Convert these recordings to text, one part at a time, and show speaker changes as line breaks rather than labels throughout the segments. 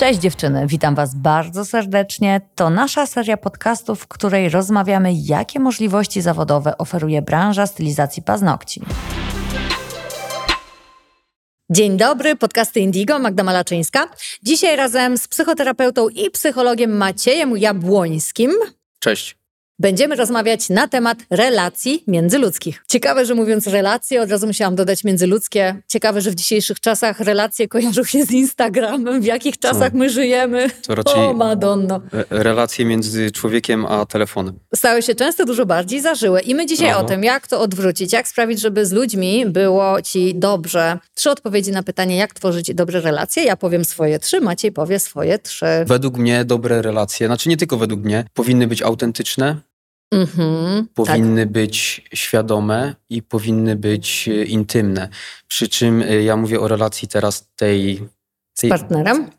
Cześć dziewczyny, witam Was bardzo serdecznie. To nasza seria podcastów, w której rozmawiamy, jakie możliwości zawodowe oferuje branża stylizacji paznokci. Dzień dobry, podcasty Indigo, Magda Malaczyńska. Dzisiaj razem z psychoterapeutą i psychologiem Maciejem Jabłońskim.
Cześć.
Będziemy rozmawiać na temat relacji międzyludzkich. Ciekawe, że mówiąc relacje, od razu musiałam dodać międzyludzkie. Ciekawe, że w dzisiejszych czasach relacje kojarzą się z Instagramem. W jakich czasach my żyjemy?
To raczej
o, Madonno.
relacje między człowiekiem a telefonem.
Stały się często dużo bardziej zażyłe. I my dzisiaj
Aha.
o tym, jak to odwrócić, jak sprawić, żeby z ludźmi było ci dobrze. Trzy odpowiedzi na pytanie, jak tworzyć dobre relacje. Ja powiem swoje trzy, Maciej powie swoje trzy.
Według mnie dobre relacje, znaczy nie tylko według mnie, powinny być autentyczne,
Mhm, tak.
powinny być świadome i powinny być e, intymne. Przy czym e, ja mówię o relacji teraz tej,
Z
tej
partnerem?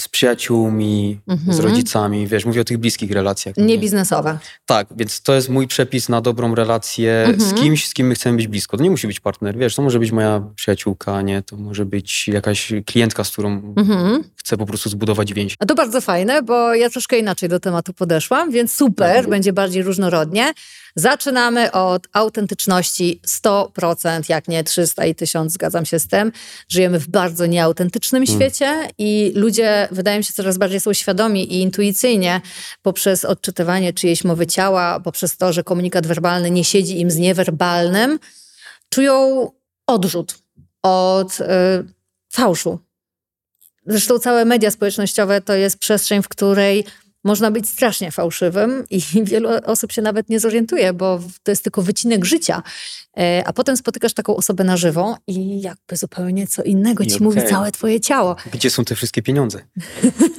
Z przyjaciółmi,
Mhm.
z rodzicami, wiesz, mówię o tych bliskich relacjach.
Nie biznesowe.
Tak, więc to jest mój przepis na dobrą relację
Mhm.
z kimś, z kim my chcemy być blisko. To nie musi być partner, wiesz, to może być moja przyjaciółka, nie? To może być jakaś klientka, z którą
Mhm.
chcę po prostu zbudować więź.
A to bardzo fajne, bo ja troszkę inaczej do tematu podeszłam, więc super,
Mhm.
będzie bardziej różnorodnie. Zaczynamy od autentyczności 100%, jak nie 300 i 1000, zgadzam się z tym. Żyjemy w bardzo nieautentycznym
Mm.
świecie i ludzie, wydaje mi się, coraz bardziej są świadomi i intuicyjnie poprzez odczytywanie czyjejś mowy ciała, poprzez to, że komunikat werbalny nie siedzi im z niewerbalnym, czują odrzut od y, fałszu. Zresztą całe media społecznościowe to jest przestrzeń, w której można być strasznie fałszywym i wielu osób się nawet nie zorientuje, bo to jest tylko wycinek życia. E, A potem spotykasz taką osobę na żywo i jakby zupełnie co innego
I
ci mówi
okej.
całe twoje ciało.
Gdzie są te wszystkie pieniądze,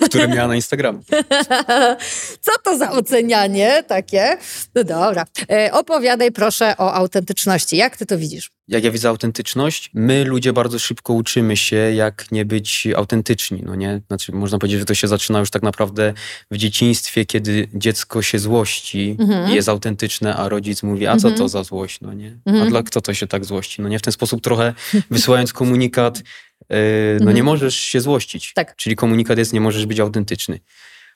które miała na Instagramie?
Co to za ocenianie takie? No dobra. E, Opowiadaj proszę o autentyczności. Jak ty to widzisz?
Jak ja widzę autentyczność, my ludzie bardzo szybko uczymy się, jak nie być autentyczni, no nie? Znaczy, można powiedzieć, że to się zaczyna już tak naprawdę w dzieciństwie, kiedy dziecko się złości
Mhm.
i jest autentyczne, a rodzic mówi, a co
Mhm.
to za złość, no nie?
Mhm.
A dla kto to się tak złości? No nie? W ten sposób trochę wysyłając komunikat, yy, no
Mhm.
nie możesz się złościć.
Tak.
Czyli komunikat jest, nie możesz być autentyczny.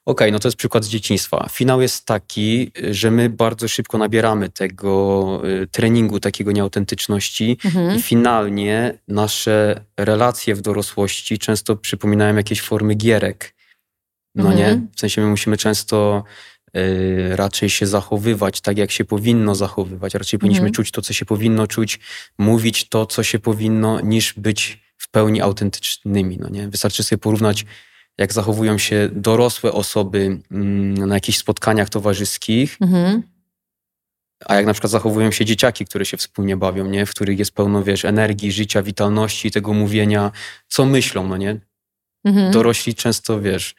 Okej, no to jest przykład z dzieciństwa. Finał jest taki, że my bardzo szybko nabieramy tego y, treningu, takiego nieautentyczności
Mhm.
i finalnie nasze relacje w dorosłości często przypominają jakieś formy gierek. No
Mhm.
nie? W sensie my musimy często raczej się zachowywać tak, jak się powinno zachowywać. Raczej powinniśmy
Mhm.
czuć to, co się powinno czuć, mówić to, co się powinno, niż być w pełni autentycznymi. No nie? Wystarczy sobie porównać, jak zachowują się dorosłe osoby mm, na jakichś spotkaniach towarzyskich,
Mhm.
a jak na przykład zachowują się dzieciaki, które się wspólnie bawią, nie? w których jest pełno, wiesz, energii, życia, witalności, tego mówienia, co myślą, no nie?
Mhm.
Dorośli często, wiesz,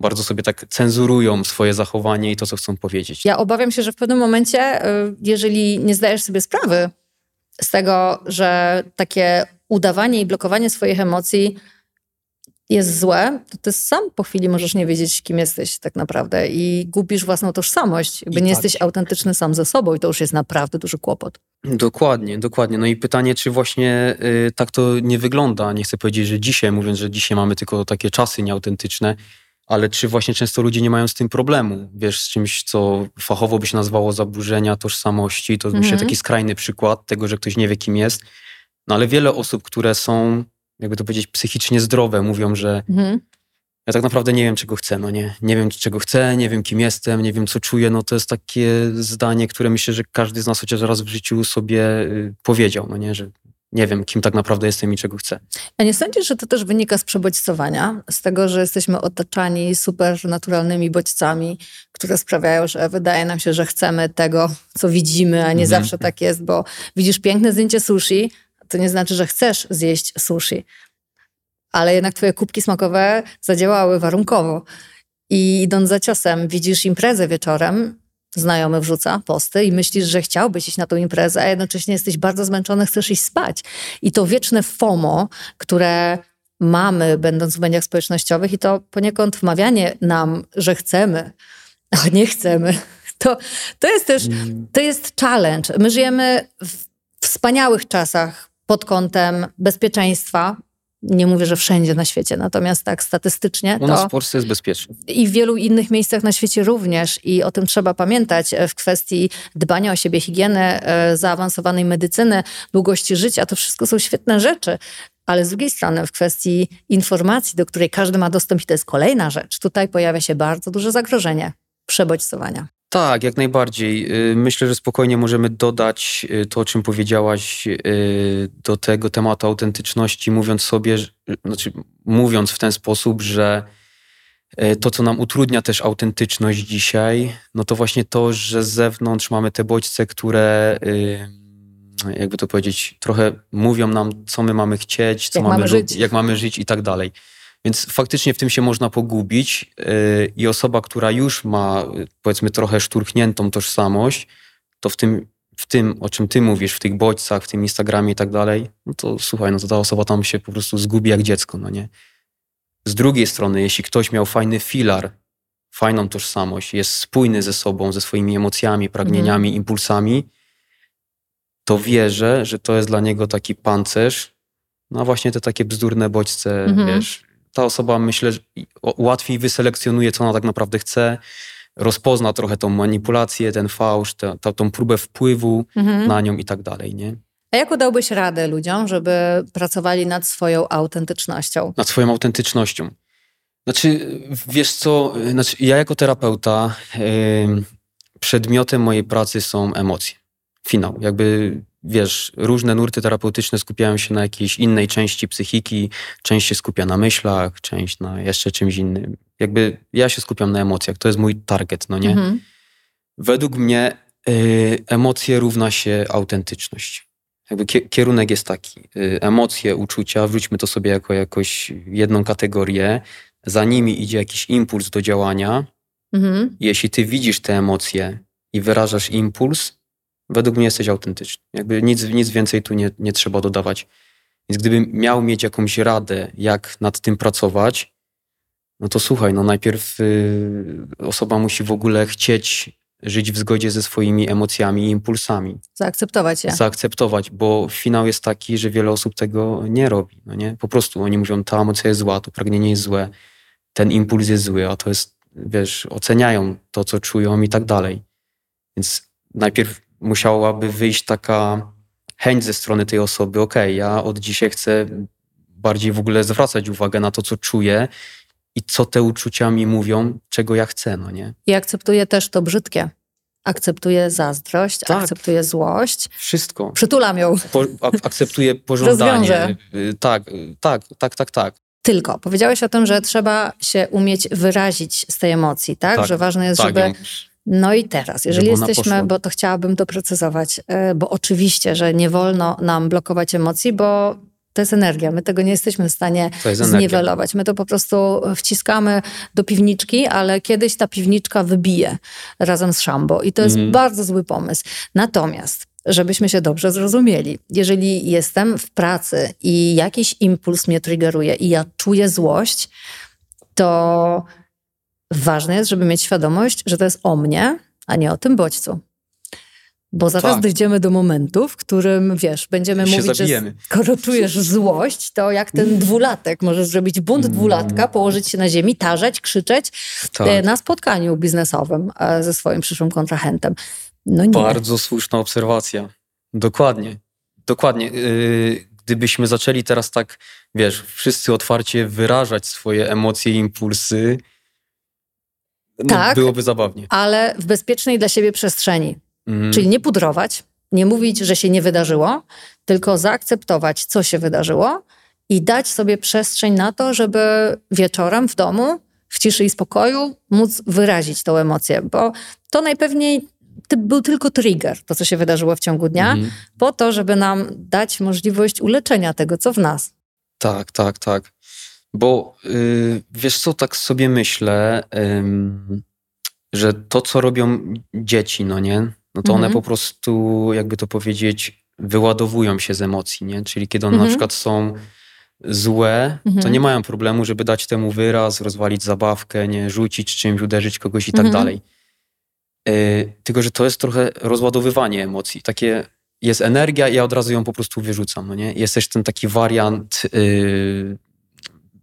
bardzo sobie tak cenzurują swoje zachowanie i to, co chcą powiedzieć.
Ja obawiam się, że w pewnym momencie, y, jeżeli nie zdajesz sobie sprawy z tego, że takie udawanie i blokowanie swoich emocji jest złe, to ty sam po chwili możesz nie wiedzieć, kim jesteś tak naprawdę i gubisz własną tożsamość. Jakby
I
nie
tak.
jesteś autentyczny sam ze sobą i to już jest naprawdę duży kłopot.
Dokładnie, dokładnie. No i pytanie, czy właśnie y, tak to nie wygląda. Nie chcę powiedzieć, że dzisiaj, mówiąc, że dzisiaj mamy tylko takie czasy nieautentyczne, ale czy właśnie często ludzie nie mają z tym problemu? Wiesz, z czymś, co fachowo by się nazwało zaburzenia tożsamości, to myślę
Mhm.
taki skrajny przykład tego, że ktoś nie wie, kim jest. No ale wiele osób, które są, jakby to powiedzieć, psychicznie zdrowe, mówią, że
Mhm.
ja tak naprawdę nie wiem, czego chcę, no nie. Nie wiem, czego chcę, nie wiem, kim jestem, nie wiem, co czuję. No to jest takie zdanie, które myślę, że każdy z nas chociaż raz w życiu sobie y, powiedział, no nie, że nie wiem, kim tak naprawdę jestem i czego chcę.
A nie sądzisz, że to też wynika z przebodźcowania? Z tego, że jesteśmy otaczani supernaturalnymi bodźcami, które sprawiają, że wydaje nam się, że chcemy tego, co widzimy, a nie
Mhm.
zawsze tak jest, bo widzisz piękne zdjęcie sushi, to nie znaczy, że chcesz zjeść sushi. Ale jednak twoje kubki smakowe zadziałały warunkowo. I idąc za ciosem, widzisz imprezę wieczorem, znajomy wrzuca posty i myślisz, że chciałbyś iść na tą imprezę, a jednocześnie jesteś bardzo zmęczony, chcesz iść spać. I to wieczne FOMO, które mamy, będąc w mediach społecznościowych, i to poniekąd wmawianie nam, że chcemy, a nie chcemy, to, to jest też to jest challenge. My żyjemy w wspaniałych czasach pod kątem bezpieczeństwa, Nie mówię, że wszędzie na świecie, natomiast tak statystycznie.
U nas w Polsce jest bezpiecznie.
I w wielu innych miejscach na świecie również. I o tym trzeba pamiętać w kwestii dbania o siebie, higieny, e, zaawansowanej medycyny, długości życia. To wszystko są świetne rzeczy. Ale z drugiej strony, w kwestii informacji, do której każdy ma dostęp, i to jest kolejna rzecz, tutaj pojawia się bardzo duże zagrożenie przebodźcowania.
Tak, jak najbardziej. Y, myślę, że spokojnie możemy dodać y, to, o czym powiedziałaś y, do tego tematu autentyczności, mówiąc sobie, znaczy mówiąc w ten sposób, że to, co nam utrudnia też autentyczność dzisiaj, no to właśnie to, że z zewnątrz mamy te bodźce, które jakby to powiedzieć, trochę mówią nam, co my mamy chcieć, co
jak
mamy,
mamy żyć.
jak mamy żyć i tak dalej. Więc faktycznie w tym się można pogubić yy, i osoba, która już ma powiedzmy trochę szturchniętą tożsamość, to w tym, w tym, o czym ty mówisz, w tych bodźcach, w tym Instagramie i tak dalej, no to słuchaj, no to ta osoba tam się po prostu zgubi jak dziecko, no nie? Z drugiej strony, jeśli ktoś miał fajny filar, fajną tożsamość, jest spójny ze sobą, ze swoimi emocjami, pragnieniami, mm. impulsami, to wierzę, że to jest dla niego taki pancerz, no właśnie te takie bzdurne bodźce, mm -hmm. wiesz, ta osoba myślę, że łatwiej wyselekcjonuje, co ona tak naprawdę chce, rozpozna trochę tą manipulację, ten fałsz, tę, tą próbę wpływu mhm. na nią i tak dalej, nie?
A jak udałbyś radę ludziom, żeby pracowali nad swoją autentycznością?
Nad swoją autentycznością. Znaczy, wiesz co, znaczy ja jako terapeuta yy, przedmiotem mojej pracy są emocje. Finał. Jakby wiesz, różne nurty terapeutyczne skupiają się na jakiejś innej części psychiki, część się skupia na myślach, część na jeszcze czymś innym. Jakby ja się skupiam na emocjach, to jest mój target, no nie? Mhm. Według mnie y, emocje równa się autentyczność. Jakby kierunek jest taki, y, emocje, uczucia, wróćmy to sobie jako jakoś jedną kategorię, za nimi idzie jakiś impuls do działania. Mhm. Jeśli ty widzisz te emocje i wyrażasz impuls, według mnie jesteś autentyczny. Jakby nic, nic więcej tu nie, nie trzeba dodawać. Więc gdybym miał mieć jakąś radę, jak nad tym pracować, no to słuchaj, no najpierw y, osoba musi w ogóle chcieć żyć w zgodzie ze swoimi emocjami i impulsami.
Zaakceptować je.
Zaakceptować, bo finał jest taki, że wiele osób tego nie robi. No nie? Po prostu oni mówią, ta emocja jest zła, to pragnienie jest złe, ten impuls jest zły, a to jest, wiesz, oceniają to, co czują i tak dalej. Więc najpierw musiałaby wyjść taka chęć ze strony tej osoby, okej, okay, ja od dzisiaj chcę bardziej w ogóle zwracać uwagę na to, co czuję i co te uczucia mi mówią, czego ja chcę, no nie?
I akceptuję też to brzydkie. Akceptuję zazdrość, tak. akceptuję złość.
Wszystko.
Przytulam ją.
Po, akceptuję pożądanie. Y, tak, tak, tak, tak, tak.
Tylko. Powiedziałeś o tym, że trzeba się umieć wyrazić z tej emocji, tak? tak że ważne jest, tak, żeby... No i teraz, jeżeli jesteśmy, bo to chciałabym doprecyzować, e, bo oczywiście, że nie wolno nam blokować emocji, bo to jest energia. My tego nie jesteśmy w stanie zniwelować. My to po prostu wciskamy do piwniczki, ale kiedyś ta piwniczka wybije razem z szambo. I to jest mm. bardzo zły pomysł. Natomiast, żebyśmy się dobrze zrozumieli, jeżeli jestem w pracy i jakiś impuls mnie triggeruje i ja czuję złość, to ważne jest, żeby mieć świadomość, że to jest o mnie, a nie o tym bodźcu. Bo zaraz tak. dojdziemy do momentu, w którym, wiesz, będziemy mówić, zabijemy. że skoro czujesz złość, to jak ten dwulatek, możesz zrobić bunt mm. dwulatka, położyć się na ziemi, tarzać, krzyczeć tak. Na spotkaniu biznesowym e, ze swoim przyszłym kontrahentem. No nie.
Bardzo słuszna obserwacja. Dokładnie. Dokładnie. Y, gdybyśmy zaczęli teraz tak, wiesz, wszyscy otwarcie wyrażać swoje emocje i impulsy, no, tak, byłoby zabawnie.
Ale w bezpiecznej dla siebie przestrzeni. Mhm. Czyli nie pudrować, nie mówić, że się nie wydarzyło, tylko zaakceptować, co się wydarzyło i dać sobie przestrzeń na to, żeby wieczorem w domu, w ciszy i spokoju, móc wyrazić tą emocję, bo to najpewniej był tylko trigger, to co się wydarzyło w ciągu dnia, mhm. po to, żeby nam dać możliwość uleczenia tego, co w nas.
Tak, tak, tak. Bo yy, wiesz co, tak sobie myślę, yy, że to, co robią dzieci, no nie, no to mhm. one po prostu, jakby to powiedzieć, wyładowują się z emocji, nie? Czyli kiedy one mhm. na przykład są złe, mhm. to nie mają problemu, żeby dać temu wyraz, rozwalić zabawkę, nie, rzucić czymś, uderzyć kogoś i tak mhm. dalej. Yy, tylko, że to jest trochę rozładowywanie emocji, takie jest energia i ja od razu ją po prostu wyrzucam, no nie? Jest też ten taki wariant yy,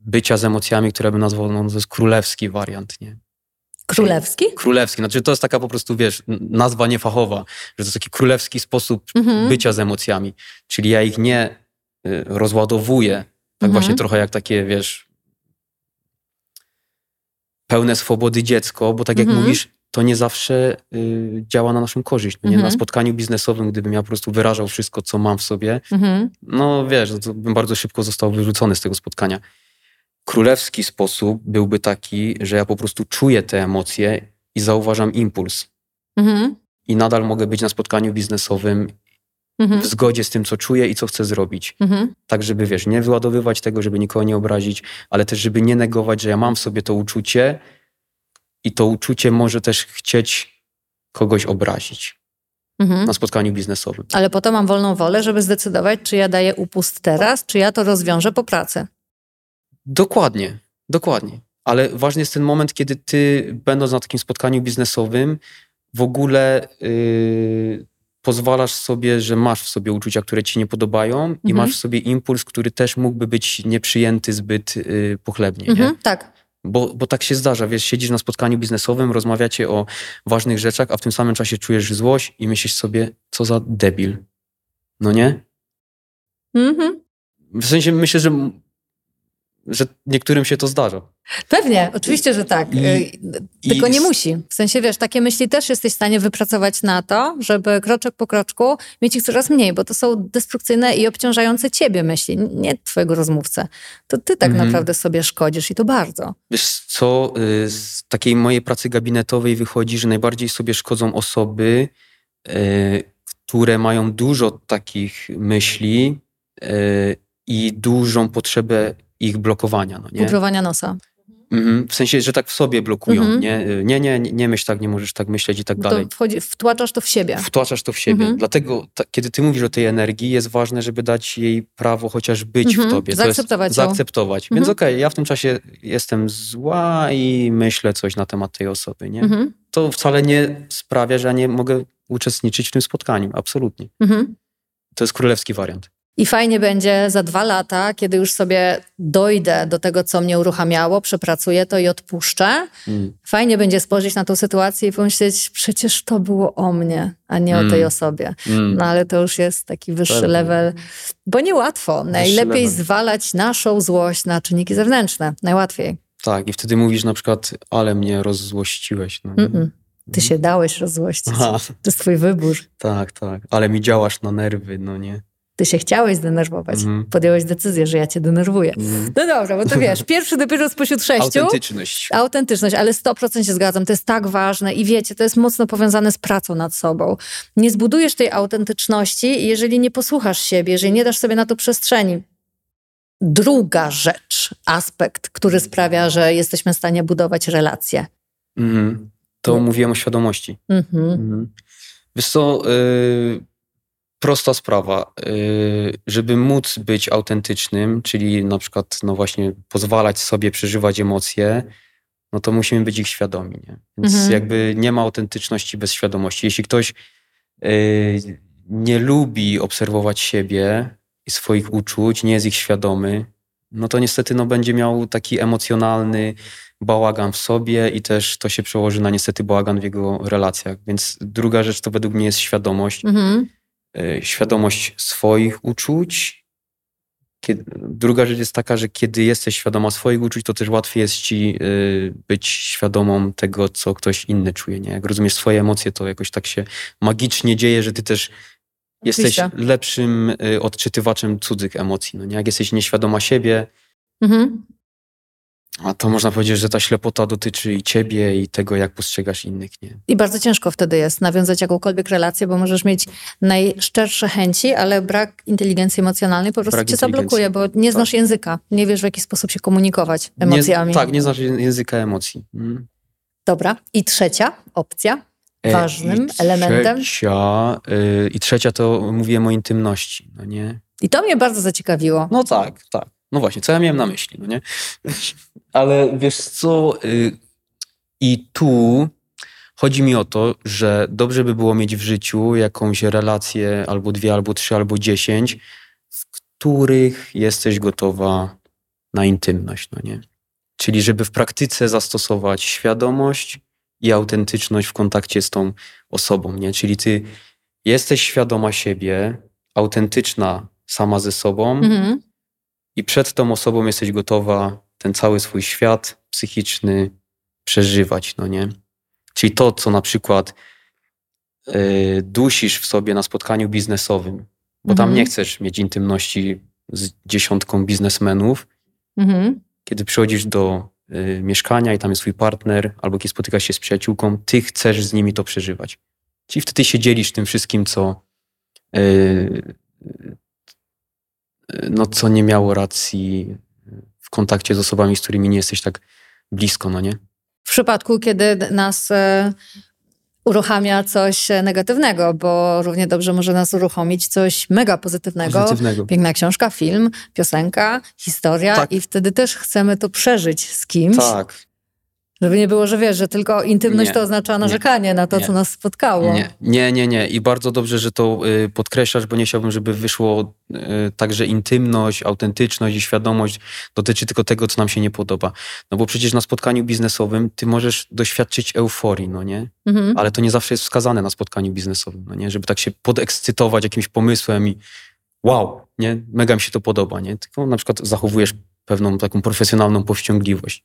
bycia z emocjami, które bym nazwał, no to jest królewski wariant, nie?
Królewski?
Królewski, znaczy to jest taka po prostu, wiesz, nazwa niefachowa, że to jest taki królewski sposób
Mhm.
bycia z emocjami, czyli ja ich nie y, rozładowuję, tak
Mhm.
właśnie trochę jak takie, wiesz, pełne swobody dziecko, bo tak jak
Mhm.
mówisz, to nie zawsze y, działa na naszą korzyść. Nie? Na
Mhm.
spotkaniu biznesowym, gdybym ja po prostu wyrażał wszystko, co mam w sobie,
Mhm.
no wiesz, no to bym bardzo szybko został wyrzucony z tego spotkania. Królewski sposób byłby taki, że ja po prostu czuję te emocje i zauważam impuls.
Mhm.
I nadal mogę być na spotkaniu biznesowym
Mhm.
w zgodzie z tym, co czuję i co chcę zrobić.
Mhm.
Tak, żeby wiesz, nie wyładowywać tego, żeby nikogo nie obrazić, ale też, żeby nie negować, że ja mam w sobie to uczucie i to uczucie może też chcieć kogoś obrazić
Mhm.
na spotkaniu biznesowym.
Ale po to mam wolną wolę, żeby zdecydować, czy ja daję upust teraz, czy ja to rozwiążę po pracy.
Dokładnie, dokładnie. Ale ważny jest ten moment, kiedy ty, będąc na takim spotkaniu biznesowym, w ogóle yy, pozwalasz sobie, że masz w sobie uczucia, które ci nie podobają i
Mhm.
masz w sobie impuls, który też mógłby być nieprzyjęty zbyt yy, pochlebnie. Nie?
Mhm. Tak.
Bo, bo tak się zdarza, wiesz, siedzisz na spotkaniu biznesowym, rozmawiacie o ważnych rzeczach, a w tym samym czasie czujesz złość i myślisz sobie, co za debil. No nie?
Mhm.
W sensie myślę, że, że niektórym się to zdarza.
Pewnie, oczywiście, że tak.
I-
Y, Tylko
I
nie musi. W sensie, wiesz, takie myśli też jesteś w stanie wypracować na to, żeby kroczek po kroczku mieć ich coraz mniej, bo to są destrukcyjne i obciążające ciebie myśli, nie twojego rozmówcę. To ty tak
Mhm.
naprawdę sobie szkodzisz i to bardzo.
Wiesz co, y, z takiej mojej pracy gabinetowej wychodzi, że najbardziej sobie szkodzą osoby, y, które mają dużo takich myśli i dużą potrzebę ich blokowania. No nie?
Nosa.
Mhm, W sensie, że tak w sobie blokują.
Mhm.
Nie? nie, nie, nie, nie myśl tak, nie możesz tak myśleć i tak
To
dalej.
wchodzi, wtłaczasz to w siebie.
Wtłaczasz to w siebie.
Mhm.
Dlatego, ta, kiedy ty mówisz o tej energii, jest ważne, żeby dać jej prawo chociaż być w tobie. To
Zaakceptować.
Zaakceptować. Więc okej, ja w tym czasie jestem zła i myślę coś na temat tej osoby. Nie? To wcale nie sprawia, że ja nie mogę uczestniczyć w tym spotkaniu. Absolutnie. To jest królewski wariant.
I fajnie będzie za dwa lata, kiedy już sobie dojdę do tego, co mnie uruchamiało, przepracuję to i odpuszczę.
Mm.
Fajnie będzie spojrzeć na tą sytuację i pomyśleć, przecież to było o mnie, a nie o
Mm.
tej osobie.
Mm.
No ale to już jest taki wyższy
Pewnie.
level, bo niełatwo. Najlepiej
level.
zwalać naszą złość na czynniki zewnętrzne. Najłatwiej.
Tak, i wtedy mówisz na przykład, ale mnie rozzłościłeś. No.
Ty się dałeś rozzłościć.
Aha,
To jest twój wybór.
tak, tak. Ale mi działasz na nerwy, no nie.
Ty się chciałeś zdenerwować.
Mhm.
Podjąłeś decyzję, że ja cię denerwuję.
Mm.
No dobra, bo to wiesz, pierwszy dopiero spośród sześciu.
Autentyczność.
Autentyczność, ale 100% się zgadzam. To jest tak ważne i wiecie, to jest mocno powiązane z pracą nad sobą. Nie zbudujesz tej autentyczności, jeżeli nie posłuchasz siebie, jeżeli nie dasz sobie na to przestrzeni. Druga rzecz, aspekt, który sprawia, że jesteśmy w stanie budować relacje.
Mhm. To
Nie.
mówiłem o świadomości.
Mhm.
Wiesz co, y, prosta sprawa. Y, żeby móc być autentycznym, czyli na przykład no właśnie pozwalać sobie przeżywać emocje, no to musimy być ich świadomi. Nie? Więc
Mhm.
jakby nie ma autentyczności bez świadomości. Jeśli ktoś y, nie lubi obserwować siebie i swoich uczuć, nie jest ich świadomy, no to niestety no, będzie miał taki emocjonalny bałagan w sobie i też to się przełoży na niestety bałagan w jego relacjach. Więc druga rzecz to według mnie jest świadomość.
Mhm.
Y, Świadomość swoich uczuć. Kiedy, druga rzecz jest taka, że kiedy jesteś świadoma swoich uczuć, to też łatwiej jest ci y, być świadomą tego, co ktoś inny czuje. Nie? Jak rozumiesz swoje emocje, to jakoś tak się magicznie dzieje, że ty też jesteś
Oczywiście.
lepszym y, odczytywaczem cudzych emocji. No nie? Jak jesteś nieświadoma siebie,
Mhm.
A to można powiedzieć, że ta ślepota dotyczy i ciebie, i tego, jak postrzegasz innych. Nie?
I bardzo ciężko wtedy jest nawiązać jakąkolwiek relację, bo możesz mieć najszczersze chęci, ale brak inteligencji emocjonalnej po prostu
Brak
cię zablokuje, bo nie znasz języka, nie wiesz w jaki sposób się komunikować emocjami.
Nie, tak, nie znasz języka emocji. Mm.
Dobra. I trzecia opcja,
E,
ważnym elementem.
Trzecia, y, I trzecia to mówiłem o intymności, no nie?
I to mnie bardzo zaciekawiło.
No tak, tak. No właśnie, co ja miałem na myśli, no nie? Ale wiesz co, y, i tu Chodzi mi o to, że dobrze by było mieć w życiu jakąś relację albo dwie, albo trzy, albo dziesięć, w których jesteś gotowa na intymność, no nie? Czyli żeby w praktyce zastosować świadomość i autentyczność w kontakcie z tą osobą, nie? Czyli ty jesteś świadoma siebie, autentyczna sama ze sobą
Mhm.
i przed tą osobą jesteś gotowa ten cały swój świat psychiczny przeżywać, no nie? Czyli to, co na przykład y, dusisz w sobie na spotkaniu biznesowym, bo tam
Mhm.
nie chcesz mieć intymności z dziesiątką biznesmenów,
Mhm.
kiedy przychodzisz do y, mieszkania i tam jest twój partner, albo kiedy spotykasz się z przyjaciółką, ty chcesz z nimi to przeżywać. Czyli wtedy się dzielisz tym wszystkim, co, y, y, no, co nie miało racji kontakcie z osobami, z którymi nie jesteś tak blisko, no nie?
W przypadku, kiedy nas e, uruchamia coś e, negatywnego, bo równie dobrze może nas uruchomić coś mega pozytywnego.
Pozytywnego.
Piękna książka, film, piosenka, historia
Tak.
i wtedy też chcemy to przeżyć z kimś.
Tak.
Żeby nie było, że wiesz, że tylko intymność
Nie.
to oznacza narzekanie na to,
Nie.
co nas spotkało.
Nie, nie, nie, nie. I bardzo dobrze, że to y, podkreślasz, bo nie chciałbym, żeby wyszło y, tak, że intymność, autentyczność i świadomość dotyczy tylko tego, co nam się nie podoba. No bo przecież na spotkaniu biznesowym ty możesz doświadczyć euforii, no nie?
Mhm.
Ale to nie zawsze jest wskazane na spotkaniu biznesowym, no nie? Żeby tak się podekscytować jakimś pomysłem i wow, nie? Mega mi się to podoba, nie? Tylko na przykład zachowujesz pewną taką profesjonalną powściągliwość,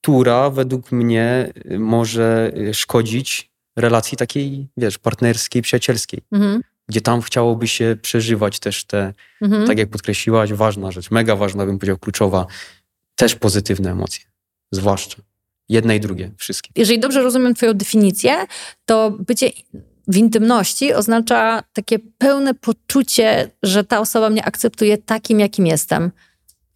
która według mnie y, może y, szkodzić relacji takiej, wiesz, partnerskiej, przyjacielskiej,
Mhm.
gdzie tam chciałoby się przeżywać też te,
Mhm.
tak jak podkreśliłaś, ważna rzecz, mega ważna, bym powiedział, kluczowa, też pozytywne emocje, zwłaszcza. Jedne i drugie, wszystkie.
Jeżeli dobrze rozumiem Twoją definicję, to bycie w intymności oznacza takie pełne poczucie, że ta osoba mnie akceptuje takim, jakim jestem.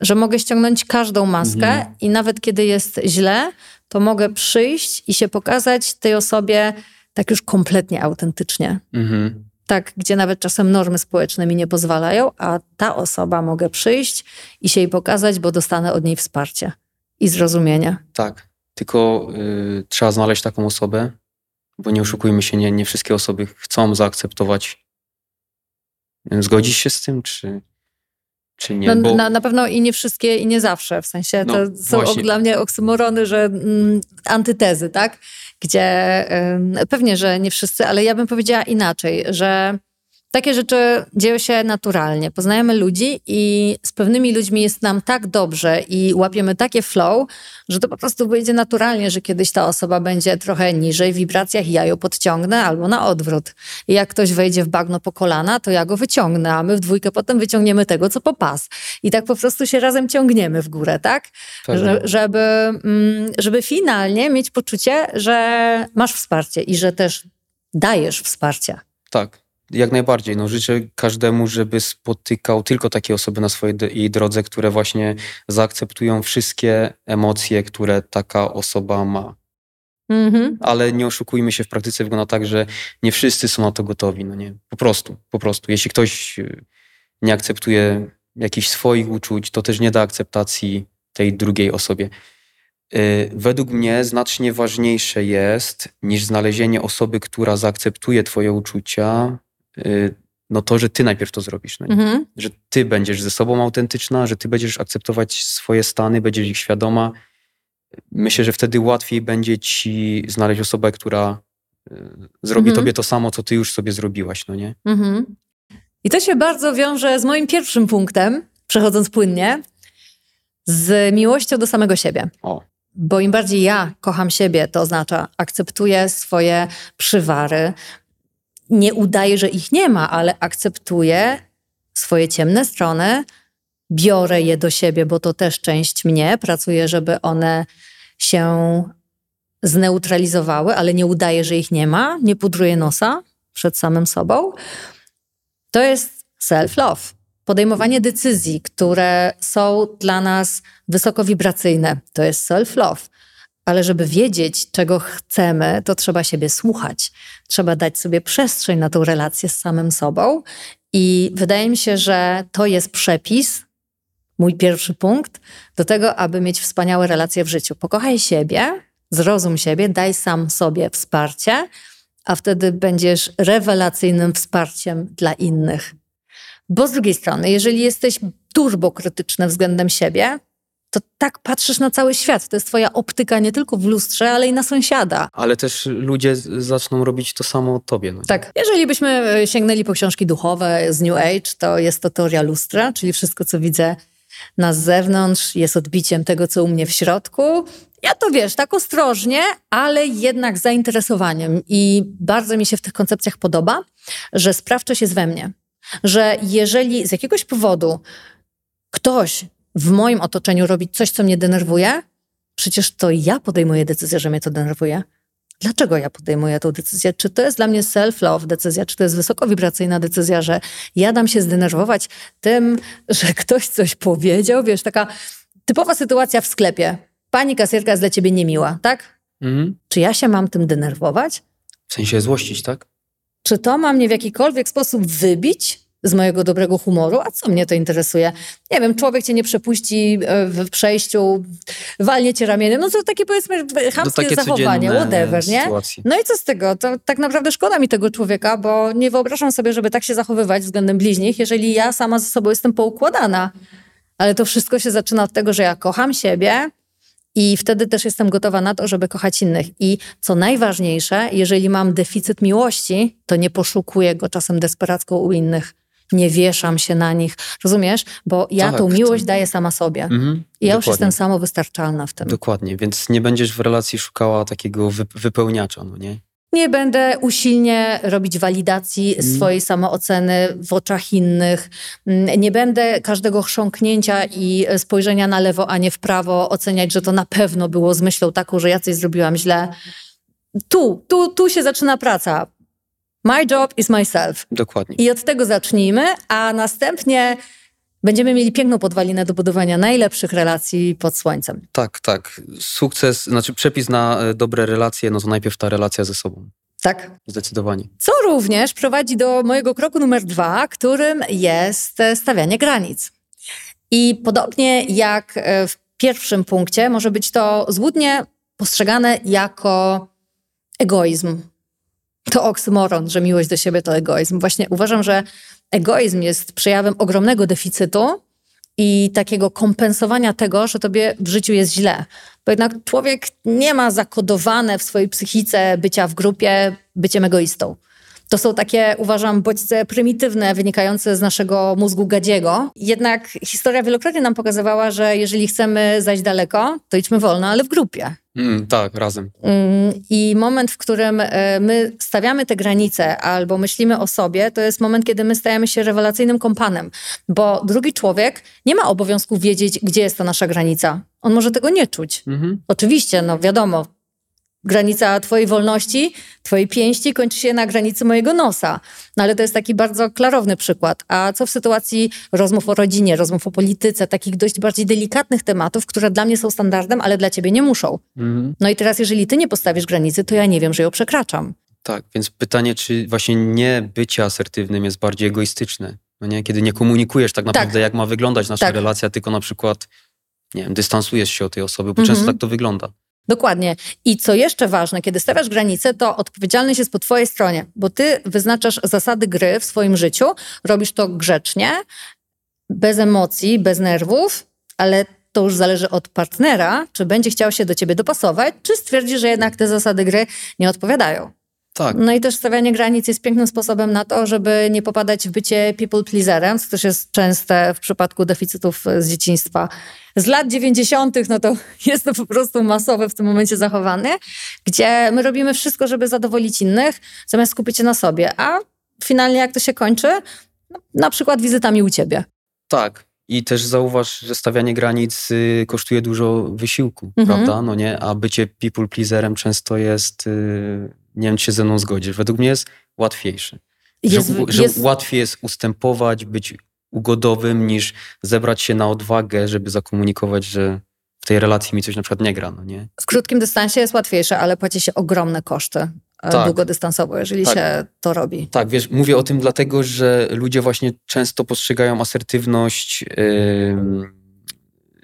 Że mogę ściągnąć każdą maskę
Mhm.
i nawet kiedy jest źle, to mogę przyjść i się pokazać tej osobie tak już kompletnie autentycznie.
Mhm.
Tak, gdzie nawet czasem normy społeczne mi nie pozwalają, a ta osoba mogę przyjść i się jej pokazać, bo dostanę od niej wsparcie i zrozumienie.
Tak, tylko y, trzeba znaleźć taką osobę, bo nie oszukujmy się, nie, nie wszystkie osoby chcą zaakceptować. Zgodzisz się z tym, czy, czy nie?
No,
bo,
na, na pewno i nie wszystkie, i nie zawsze. W sensie to
No,
są
właśnie.
dla mnie oksymorony, że mm, antytezy, tak? Gdzie ym, pewnie, że nie wszyscy, ale ja bym powiedziała inaczej, że takie rzeczy dzieją się naturalnie. Poznajemy ludzi i z pewnymi ludźmi jest nam tak dobrze i łapiemy takie flow, że to po prostu wyjdzie naturalnie, że kiedyś ta osoba będzie trochę niżej w wibracjach i ja ją podciągnę albo na odwrót. I jak ktoś wejdzie w bagno po kolana, to ja go wyciągnę, a my w dwójkę potem wyciągniemy tego, co po pas. I tak po prostu się razem ciągniemy w górę, tak?
Pewnie.
Że, żeby, mm, żeby finalnie mieć poczucie, że masz wsparcie i że też dajesz wsparcie.
Tak, jak najbardziej. No, życzę każdemu, żeby spotykał tylko takie osoby na swojej drodze, które właśnie zaakceptują wszystkie emocje, które taka osoba ma.
Mhm.
ale nie oszukujmy się, w praktyce wygląda tak, że nie wszyscy są na to gotowi, no nie, po prostu, po prostu. Jeśli ktoś y, nie akceptuje jakichś swoich uczuć, to też nie da akceptacji tej drugiej osobie. Y, Według mnie znacznie ważniejsze jest niż znalezienie osoby, która zaakceptuje twoje uczucia, no to, że ty najpierw to zrobisz. No?
Mhm.
że ty będziesz ze sobą autentyczna, że ty będziesz akceptować swoje stany, będziesz ich świadoma. Myślę, że wtedy łatwiej będzie ci znaleźć osobę, która y, zrobi
Mhm.
tobie to samo, co ty już sobie zrobiłaś, no nie?
Mhm. I to się bardzo wiąże z moim pierwszym punktem, przechodząc płynnie, z miłością do samego siebie.
O,
Bo im bardziej ja kocham siebie, to oznacza akceptuję swoje przywary. Nie udaję, że ich nie ma, ale akceptuję swoje ciemne strony, biorę je do siebie, bo to też część mnie. Pracuję, żeby one się zneutralizowały, ale nie udaję, że ich nie ma. Nie pudruję nosa przed samym sobą. To jest self-love. Podejmowanie decyzji, które są dla nas wysoko wibracyjne, to jest self-love. Ale żeby wiedzieć, czego chcemy, to trzeba siebie słuchać. Trzeba dać sobie przestrzeń na tą relację z samym sobą. I wydaje mi się, że to jest przepis, mój pierwszy punkt, do tego, aby mieć wspaniałe relacje w życiu. Pokochaj siebie, Zrozum siebie, daj sam sobie wsparcie, a wtedy będziesz rewelacyjnym wsparciem dla innych. Bo z drugiej strony, jeżeli jesteś turbokrytyczny względem siebie, to tak patrzysz na cały świat. To jest twoja optyka nie tylko w lustrze, ale i na sąsiada.
Ale też ludzie zaczną robić to samo tobie. No.
Tak. Jeżeli byśmy e, sięgnęli po książki duchowe z New Age, to jest to teoria lustra, czyli wszystko, co widzę na zewnątrz, jest odbiciem tego, co u mnie w środku. Ja to wiesz, tak ostrożnie, ale jednak z zainteresowaniem. I bardzo mi się w tych koncepcjach podoba, że sprawczość jest we mnie. Że jeżeli z jakiegoś powodu ktoś w moim otoczeniu robić coś, co mnie denerwuje, przecież to ja podejmuję decyzję, że mnie to denerwuje. Dlaczego ja podejmuję tę decyzję? Czy to jest dla mnie self-love decyzja, czy to jest wysokowibracyjna decyzja, że ja dam się zdenerwować tym, że ktoś coś powiedział? Wiesz, taka typowa sytuacja w sklepie. Pani kasjerka jest dla ciebie niemiła, tak? Mhm. Czy ja się mam tym denerwować?
W sensie złościć, tak?
Czy to ma mnie w jakikolwiek sposób wybić? Z mojego dobrego humoru, a co mnie to interesuje? Nie wiem, człowiek cię nie przepuści e, w przejściu, walnie cię ramieniem, no to takie powiedzmy chamskie no zachowanie, whatever, nie? Sytuacje. No i co z tego? To tak naprawdę szkoda mi tego człowieka, bo nie wyobrażam sobie, żeby tak się zachowywać względem bliźnich, jeżeli ja sama ze sobą jestem poukładana. Ale to wszystko się zaczyna od tego, że ja kocham siebie, i wtedy też jestem gotowa na to, żeby kochać innych. I co najważniejsze, jeżeli mam deficyt miłości, to nie poszukuję go czasem desperacko u innych nie wieszam się na nich. Rozumiesz? Bo ja tak, tą miłość tak. daję sama sobie. Mhm, I ja już jestem samowystarczalna w tym.
Dokładnie, więc nie będziesz w relacji szukała takiego wypełniacza, no nie?
Nie będę usilnie robić walidacji mm. swojej samooceny w oczach innych. Mm, nie będę każdego chrząknięcia i spojrzenia na lewo, a nie w prawo oceniać, że to na pewno było z myślą taką, że ja coś zrobiłam źle. Tu, tu, tu się zaczyna praca. My job is myself.
Dokładnie.
I od tego zacznijmy, a następnie będziemy mieli piękną podwalinę do budowania najlepszych relacji pod słońcem.
Tak, tak. Sukces, znaczy przepis na e, dobre relacje, no to najpierw ta relacja ze sobą.
Tak.
Zdecydowanie.
Co również prowadzi do mojego kroku numer dwa, którym jest e, stawianie granic. I podobnie jak e, w pierwszym punkcie, może być to złudnie postrzegane jako egoizm to oksymoron, że miłość do siebie to egoizm. Właśnie uważam, że egoizm jest przejawem ogromnego deficytu i takiego kompensowania tego, że tobie w życiu jest źle. Bo jednak człowiek nie ma zakodowane w swojej psychice bycia w grupie byciem egoistą. To są takie, uważam, bodźce prymitywne, wynikające z naszego mózgu gadziego. Jednak historia wielokrotnie nam pokazywała, że jeżeli chcemy zajść daleko, to idźmy wolno, ale w grupie.
Mm, tak, razem.
Mm, I moment, w którym e, my stawiamy te granice albo myślimy o sobie, to jest moment, kiedy my stajemy się rewelacyjnym kompanem, bo drugi człowiek nie ma obowiązku wiedzieć, gdzie jest ta nasza granica. On może tego nie czuć. Mhm. Oczywiście, no wiadomo, granica twojej wolności, twojej pięści kończy się na granicy mojego nosa. No ale to jest taki bardzo klarowny przykład. A co w sytuacji rozmów o rodzinie, rozmów o polityce, takich dość bardziej delikatnych tematów, które dla mnie są standardem, ale dla ciebie nie muszą. Mhm. No i teraz, jeżeli ty nie postawisz granicy, to ja nie wiem, że ją przekraczam.
Tak, więc pytanie, czy właśnie nie bycie asertywnym jest bardziej egoistyczne? No nie? Kiedy nie komunikujesz tak naprawdę, tak. jak ma wyglądać nasza tak. relacja, tylko na przykład, nie wiem, dystansujesz się od tej osoby, bo mhm. często tak to wygląda.
Dokładnie. I co jeszcze ważne, kiedy stawiasz granice, to odpowiedzialność jest po twojej stronie, bo ty wyznaczasz zasady gry w swoim życiu, robisz to grzecznie, bez emocji, bez nerwów, ale to już zależy od partnera, czy będzie chciał się do ciebie dopasować, czy stwierdzi, że jednak te zasady gry nie odpowiadają.
Tak.
No i też stawianie granic jest pięknym sposobem na to, żeby nie popadać w bycie people pleaserem, co też jest częste w przypadku deficytów z dzieciństwa. Z lat 90., no to jest to po prostu masowe w tym momencie zachowane, gdzie my robimy wszystko, żeby zadowolić innych, zamiast skupić się na sobie. A finalnie jak to się kończy? No, na przykład wizytami u ciebie.
Tak. I też zauważ, że stawianie granic y, kosztuje dużo wysiłku, mhm. prawda? No nie, a bycie people pleaserem często jest y, nie wiem, czy się ze mną zgodzisz. Według mnie jest łatwiejszy. Jest, że, że jest... łatwiej jest ustępować, być ugodowym, niż zebrać się na odwagę, żeby zakomunikować, że w tej relacji mi coś na przykład nie gra, no nie?
W krótkim dystansie jest łatwiejsze, ale płaci się ogromne koszty e, tak. długodystansowo, jeżeli tak. się to robi.
Tak, wiesz, mówię o tym dlatego, że ludzie właśnie często postrzegają asertywność. Yy,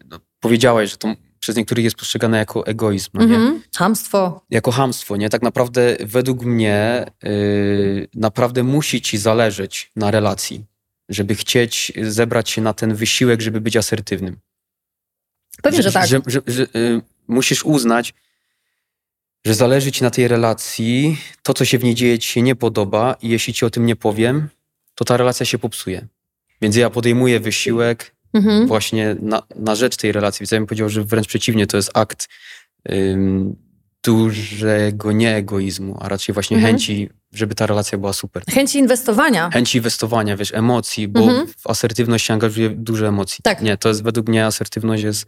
no, powiedziałeś, że to przez niektórych jest postrzegane jako egoizm, no nie?
Mhm. Hamstwo.
Jako hamstwo, nie? Tak naprawdę według mnie yy, naprawdę musi ci zależeć na relacji, żeby chcieć zebrać się na ten wysiłek, żeby być asertywnym.
Pewnie, że tak.
Że, że, że, y, musisz uznać, że zależy ci na tej relacji, to co się w niej dzieje ci się nie podoba i jeśli ci o tym nie powiem, to ta relacja się popsuje. Więc ja podejmuję wysiłek
Mhm.
właśnie na, na rzecz tej relacji. Więc ja bym powiedział, że wręcz przeciwnie, to jest akt ym, dużego nie egoizmu, a raczej właśnie
Mhm.
chęci, żeby ta relacja była super.
Chęci inwestowania.
Chęci inwestowania, wiesz, emocji, bo
Mhm.
w asertywność się angażuje dużo emocji.
Tak.
Nie, to jest według mnie asertywność jest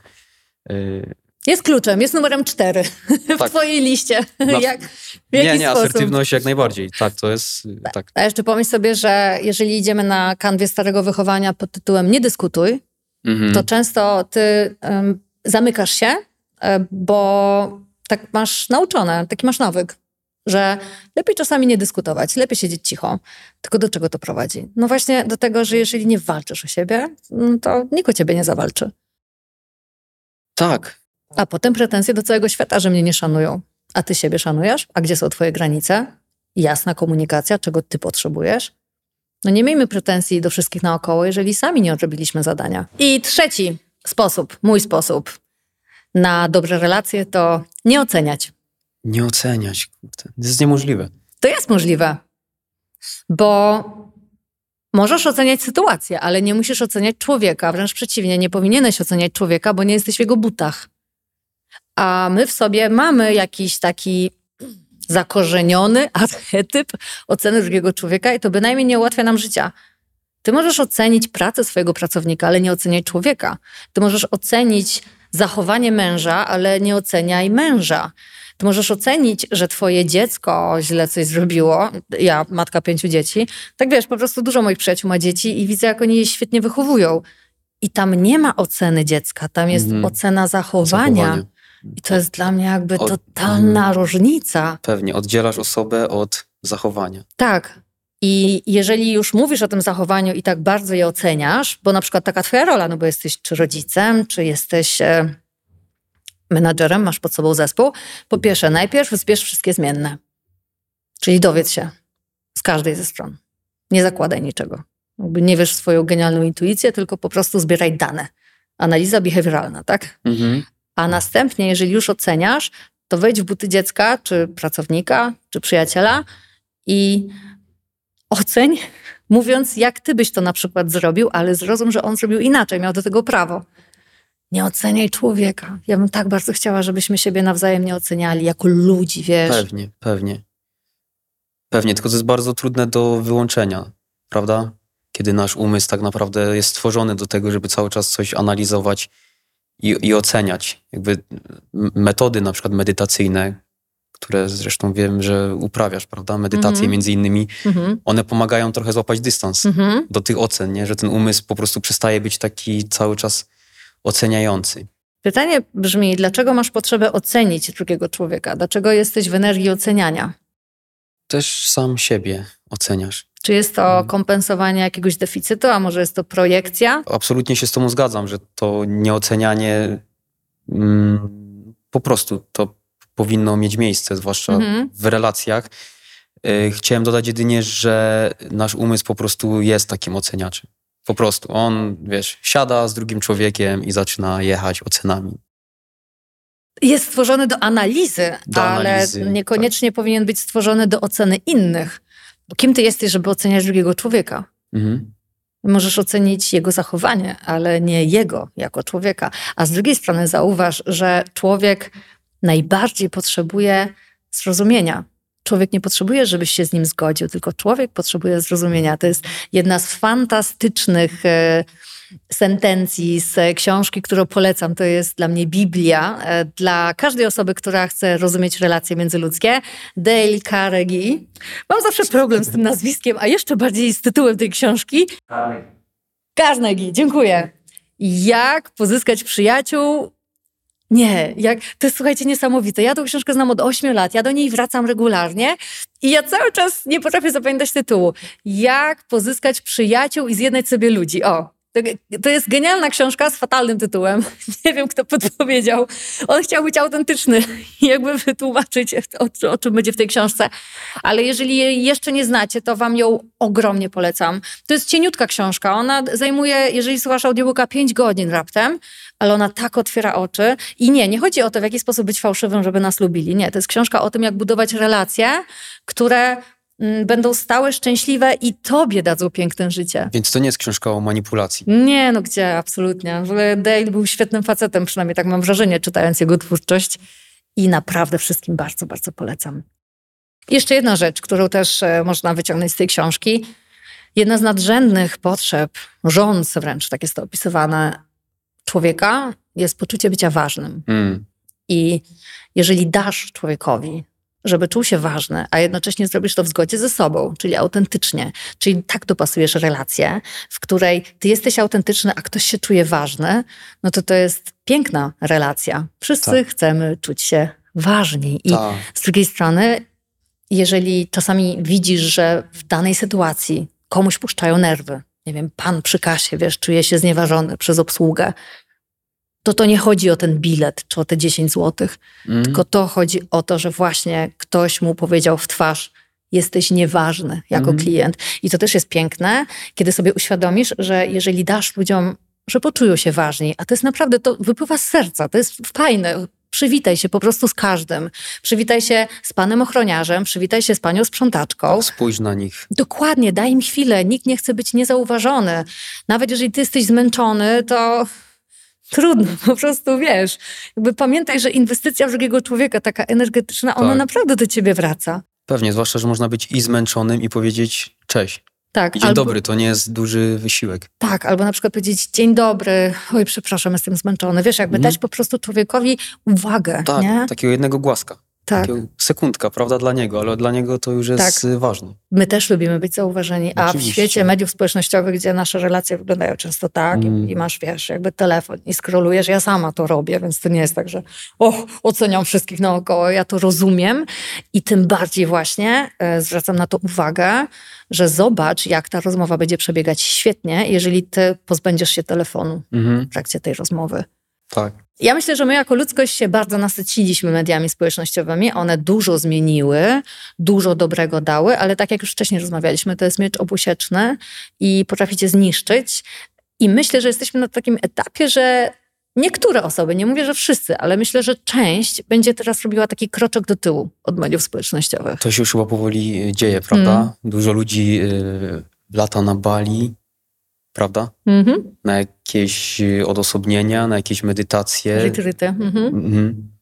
yy,
Jest kluczem, jest numerem cztery w
Tak.
twojej liście.
Na-
Jak, w
Nie, nie,
sposób?
asertywność jak najbardziej. Tak, to jest y, tak.
A jeszcze pomyśl sobie, że jeżeli idziemy na kanwie starego wychowania pod tytułem nie dyskutuj,
Mhm.
to często ty em, zamykasz się, e, bo tak masz nauczone, taki masz nawyk, że lepiej czasami nie dyskutować, lepiej siedzieć cicho. Tylko do czego to prowadzi? No właśnie do tego, że jeżeli nie walczysz o siebie, mm, to nikt o ciebie nie zawalczy.
Tak.
A potem pretensje do całego świata, że mnie nie szanują. A ty siebie szanujesz? A gdzie są twoje granice? Jasna komunikacja, czego ty potrzebujesz? No nie miejmy pretensji do wszystkich naokoło, jeżeli sami nie odrobiliśmy zadania. I trzeci sposób, mój sposób na dobre relacje to nie oceniać.
Nie oceniać. To jest niemożliwe.
To jest możliwe, bo możesz oceniać sytuację, ale nie musisz oceniać człowieka. Wręcz przeciwnie, nie powinieneś oceniać człowieka, bo nie jesteś w jego butach. A my w sobie mamy jakiś taki zakorzeniony archetyp oceny drugiego człowieka i to bynajmniej nie ułatwia nam życia. Ty możesz ocenić pracę swojego pracownika, ale nie oceniaj człowieka. Ty możesz ocenić zachowanie męża, ale nie oceniaj męża. Ty możesz ocenić, że twoje dziecko źle coś zrobiło. Ja, matka pięciu dzieci. Tak wiesz, po prostu dużo moich przyjaciół ma dzieci i widzę, jak oni je świetnie wychowują. I tam nie ma oceny dziecka, tam jest
Mhm.
ocena zachowania.
Zachowanie.
I to jest dla mnie jakby
Od-
totalna różnica.
Pewnie. Oddzielasz osobę od zachowania.
Tak. I jeżeli już mówisz o tym zachowaniu i tak bardzo je oceniasz, bo na przykład taka twoja rola, no bo jesteś czy rodzicem, czy jesteś e, menadżerem, masz pod sobą zespół, po pierwsze, najpierw zbierz wszystkie zmienne. Czyli dowiedz się z każdej ze stron. Nie zakładaj niczego. Jakby nie wiesz swoją genialną intuicję, tylko po prostu zbieraj dane. Analiza behawioralna, tak?
Mhm.
A następnie, jeżeli już oceniasz, to wejdź w buty dziecka, czy pracownika, czy przyjaciela i oceń, mówiąc, jak ty byś to na przykład zrobił, ale zrozum, że on zrobił inaczej, miał do tego prawo. Nie oceniaj człowieka. Ja bym tak bardzo chciała, żebyśmy siebie nawzajem nie oceniali jako ludzi, wiesz.
Pewnie, pewnie. Pewnie, tylko to jest bardzo trudne do wyłączenia, prawda? Kiedy nasz umysł tak naprawdę jest stworzony do tego, żeby cały czas coś analizować i, i oceniać. Jakby metody na przykład medytacyjne, które zresztą wiem, że uprawiasz, prawda? Medytacje
Mhm.
między innymi,
Mhm.
one pomagają trochę złapać dystans
Mhm.
do tych ocen, nie? Że ten umysł po prostu przestaje być taki cały czas oceniający.
Pytanie brzmi, dlaczego masz potrzebę ocenić drugiego człowieka? Dlaczego jesteś w energii oceniania?
Też sam siebie oceniasz.
Czy jest to
Mhm.
kompensowanie jakiegoś deficytu, a może jest to projekcja?
Absolutnie się z Tobą zgadzam, że to nieocenianie mm, po prostu to powinno mieć miejsce, zwłaszcza
Mhm.
w relacjach. Y, Chciałem dodać jedynie, że nasz umysł po prostu jest takim oceniaczem. Po prostu. On, wiesz, siada z drugim człowiekiem i zaczyna jechać ocenami.
Jest stworzony do analizy,
Do
ale
analizy, tak.
niekoniecznie powinien być stworzony do oceny innych. Bo kim ty jesteś, żeby oceniać drugiego człowieka?
Mhm.
Możesz ocenić jego zachowanie, ale nie jego jako człowieka. A z drugiej strony zauważ, że człowiek najbardziej potrzebuje zrozumienia. Człowiek nie potrzebuje, żebyś się z nim zgodził, tylko człowiek potrzebuje zrozumienia. To jest jedna z fantastycznych e, sentencji z książki, którą polecam. To jest dla mnie Biblia. E, dla każdej osoby, która chce rozumieć relacje międzyludzkie. Dale Carnegie. Mam zawsze problem z tym nazwiskiem, a jeszcze bardziej z tytułem tej książki. Carnegie, dziękuję. Jak pozyskać przyjaciół? Nie, jak, to jest słuchajcie niesamowite. Ja tą książkę znam od 8 lat, ja do niej wracam regularnie i ja cały czas nie potrafię zapamiętać tytułu. Jak pozyskać przyjaciół i zjednać sobie ludzi? O, To jest genialna książka z fatalnym tytułem. Nie wiem, kto podpowiedział. On chciał być autentyczny i jakby wytłumaczyć, o, o, czym będzie w tej książce. Ale jeżeli jej jeszcze nie znacie, to wam ją ogromnie polecam. To jest cieniutka książka. Ona zajmuje, jeżeli słuchasz audiobooka, 5 godzin raptem, ale ona tak otwiera oczy. I nie, nie chodzi o to, w jaki sposób być fałszywym, żeby nas lubili. Nie, to jest książka o tym, jak budować relacje, które będą stałe, szczęśliwe i tobie dadzą piękne życie.
Więc to nie jest książka o manipulacji.
Nie, no gdzie, absolutnie. W ogóle Dale był świetnym facetem, przynajmniej tak mam wrażenie, czytając jego twórczość. I naprawdę wszystkim bardzo, bardzo polecam. Jeszcze jedna rzecz, którą też e, można wyciągnąć z tej książki. Jedna z nadrzędnych potrzeb, rządz wręcz, tak jest to opisywane, człowieka jest poczucie bycia ważnym. Mm. I jeżeli dasz człowiekowi żeby czuł się ważny, a jednocześnie zrobisz to w zgodzie ze sobą, czyli autentycznie. Czyli tak dopasujesz relację, w której ty jesteś autentyczny, a ktoś się czuje ważny, no to to jest piękna relacja. Wszyscy tak. chcemy czuć się ważni. I tak. z drugiej strony, jeżeli czasami widzisz, że w danej sytuacji komuś puszczają nerwy, nie wiem, pan przy kasie, wiesz, czuje się znieważony przez obsługę, to to nie chodzi o ten bilet czy o te 10 złotych, mm. tylko to chodzi o to, że właśnie ktoś mu powiedział w twarz, jesteś nieważny jako mm. klient. I to też jest piękne, kiedy sobie uświadomisz, że jeżeli dasz ludziom, że poczują się ważni, a to jest naprawdę, to wypływa z serca, to jest fajne. Przywitaj się po prostu z każdym. Przywitaj się z panem ochroniarzem, przywitaj się z panią sprzątaczką.
Spójrz na nich.
Dokładnie, daj im chwilę. Nikt nie chce być niezauważony. Nawet jeżeli ty jesteś zmęczony, to trudno, po prostu wiesz. Jakby pamiętaj, że inwestycja w drugiego człowieka, taka energetyczna, ona tak. naprawdę do ciebie wraca.
Pewnie, zwłaszcza, że można być i zmęczonym i powiedzieć cześć. Tak, dzień albo, dobry, to nie jest duży wysiłek.
Tak, albo na przykład powiedzieć dzień dobry, oj przepraszam, jestem zmęczony. Wiesz, jakby mm. dać po prostu człowiekowi uwagę.
Tak,
nie?
takiego jednego głaska. Tak. Sekundka, prawda, dla niego, ale dla niego to już jest tak. ważne.
My też lubimy być zauważeni, a Oczywiście. w świecie mediów społecznościowych, gdzie nasze relacje wyglądają często tak mm. i, masz, wiesz, jakby telefon i skrolujesz, ja sama to robię, więc to nie jest tak, że o, oceniam wszystkich naokoło, ja to rozumiem i tym bardziej właśnie e, zwracam na to uwagę, że zobacz, jak ta rozmowa będzie przebiegać świetnie, jeżeli ty pozbędziesz się telefonu mm. w trakcie tej rozmowy.
Tak.
Ja myślę, że my jako ludzkość się bardzo nasyciliśmy mediami społecznościowymi. One dużo zmieniły, dużo dobrego dały, ale tak jak już wcześniej rozmawialiśmy, to jest miecz obusieczny i potrafi cię zniszczyć. I myślę, że jesteśmy na takim etapie, że niektóre osoby, nie mówię, że wszyscy, ale myślę, że część będzie teraz robiła taki kroczek do tyłu od mediów społecznościowych.
To się już chyba powoli dzieje, prawda? Mm. Dużo ludzi y, lata na Bali, prawda? Mhm. Na jakieś y, odosobnienia, na jakieś medytacje.
Retryty. Mhm. Mhm.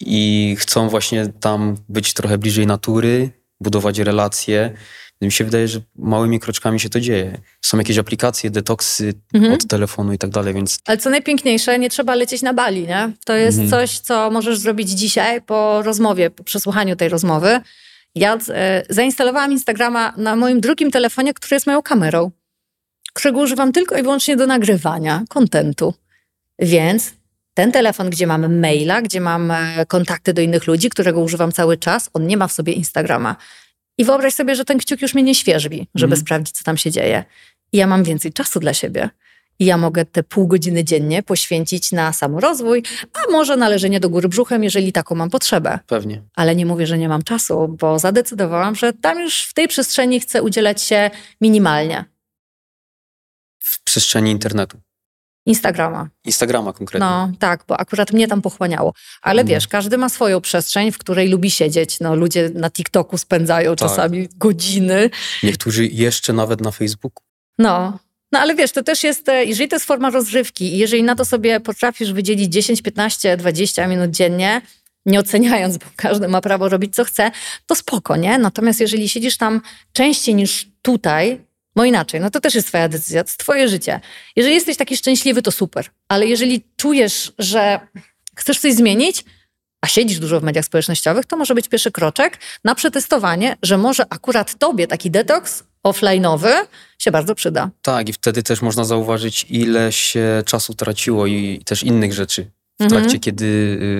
I chcą właśnie tam być trochę bliżej natury, budować relacje. Mi się wydaje, że małymi kroczkami się to dzieje. Są jakieś aplikacje, detoksy mhm. od telefonu i tak dalej, więc...
Ale co najpiękniejsze, nie trzeba lecieć na Bali, nie? To jest mhm. coś, co możesz zrobić dzisiaj po rozmowie, po przesłuchaniu tej rozmowy. Ja e, zainstalowałam Instagrama na moim drugim telefonie, który jest moją kamerą którego używam tylko i wyłącznie do nagrywania kontentu. Więc ten telefon, gdzie mam maila, gdzie mam e, kontakty do innych ludzi, którego używam cały czas, on nie ma w sobie Instagrama. I wyobraź sobie, że ten kciuk już mnie nie świeżbi, żeby mm. sprawdzić, co tam się dzieje. I ja mam więcej czasu dla siebie. I ja mogę te pół godziny dziennie poświęcić na samorozwój, a może na leżenie do góry brzuchem, jeżeli taką mam potrzebę.
Pewnie.
Ale nie mówię, że nie mam czasu, bo zadecydowałam, że tam już w tej przestrzeni chcę udzielać się minimalnie
przestrzeni internetu?
Instagrama.
Instagrama konkretnie.
No tak, bo akurat mnie tam pochłaniało. Ale mhm. wiesz, każdy ma swoją przestrzeń, w której lubi siedzieć. No, ludzie na TikToku spędzają tak. czasami godziny.
Niektórzy jeszcze nawet na Facebooku.
No. No ale wiesz, to też jest, e, jeżeli to jest forma rozrywki i jeżeli na to sobie potrafisz wydzielić 10, 15, 20 minut dziennie, nie oceniając, bo każdy ma prawo robić co chce, to spoko, nie? Natomiast jeżeli siedzisz tam częściej niż tutaj, no inaczej, no to też jest twoja decyzja, to jest twoje życie. Jeżeli jesteś taki szczęśliwy, to super. Ale jeżeli czujesz, że chcesz coś zmienić, a siedzisz dużo w mediach społecznościowych, to może być pierwszy kroczek na przetestowanie, że może akurat tobie taki detoks offline'owy się bardzo przyda.
Tak, i wtedy też można zauważyć, ile się czasu traciło i też innych rzeczy w mhm. trakcie, kiedy,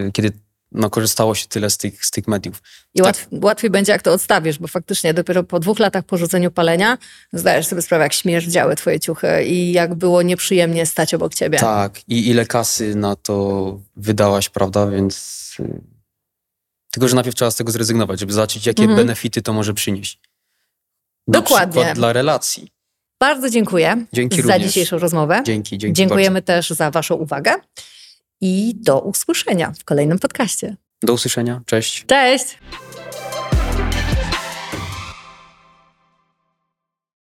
y, kiedy no, korzystało się tyle z tych, z tych mediów.
I
Tak.
łatw, łatwiej będzie, jak to odstawisz, bo faktycznie dopiero po dwóch latach po rzuceniu palenia zdajesz sobie sprawę, jak śmierdziały twoje ciuchy i jak było nieprzyjemnie stać obok ciebie.
Tak, i ile kasy na to wydałaś, prawda, więc... y, Tylko, że najpierw trzeba z tego zrezygnować, żeby zobaczyć, jakie
Mhm.
benefity to może przynieść. Na
Dokładnie.
dla relacji.
Bardzo dziękuję
Dzięki
za
również.
dzisiejszą rozmowę.
Dzięki, dzięki
Dziękujemy też za waszą uwagę i do usłyszenia w kolejnym podcaście.
Do usłyszenia, cześć.
Cześć!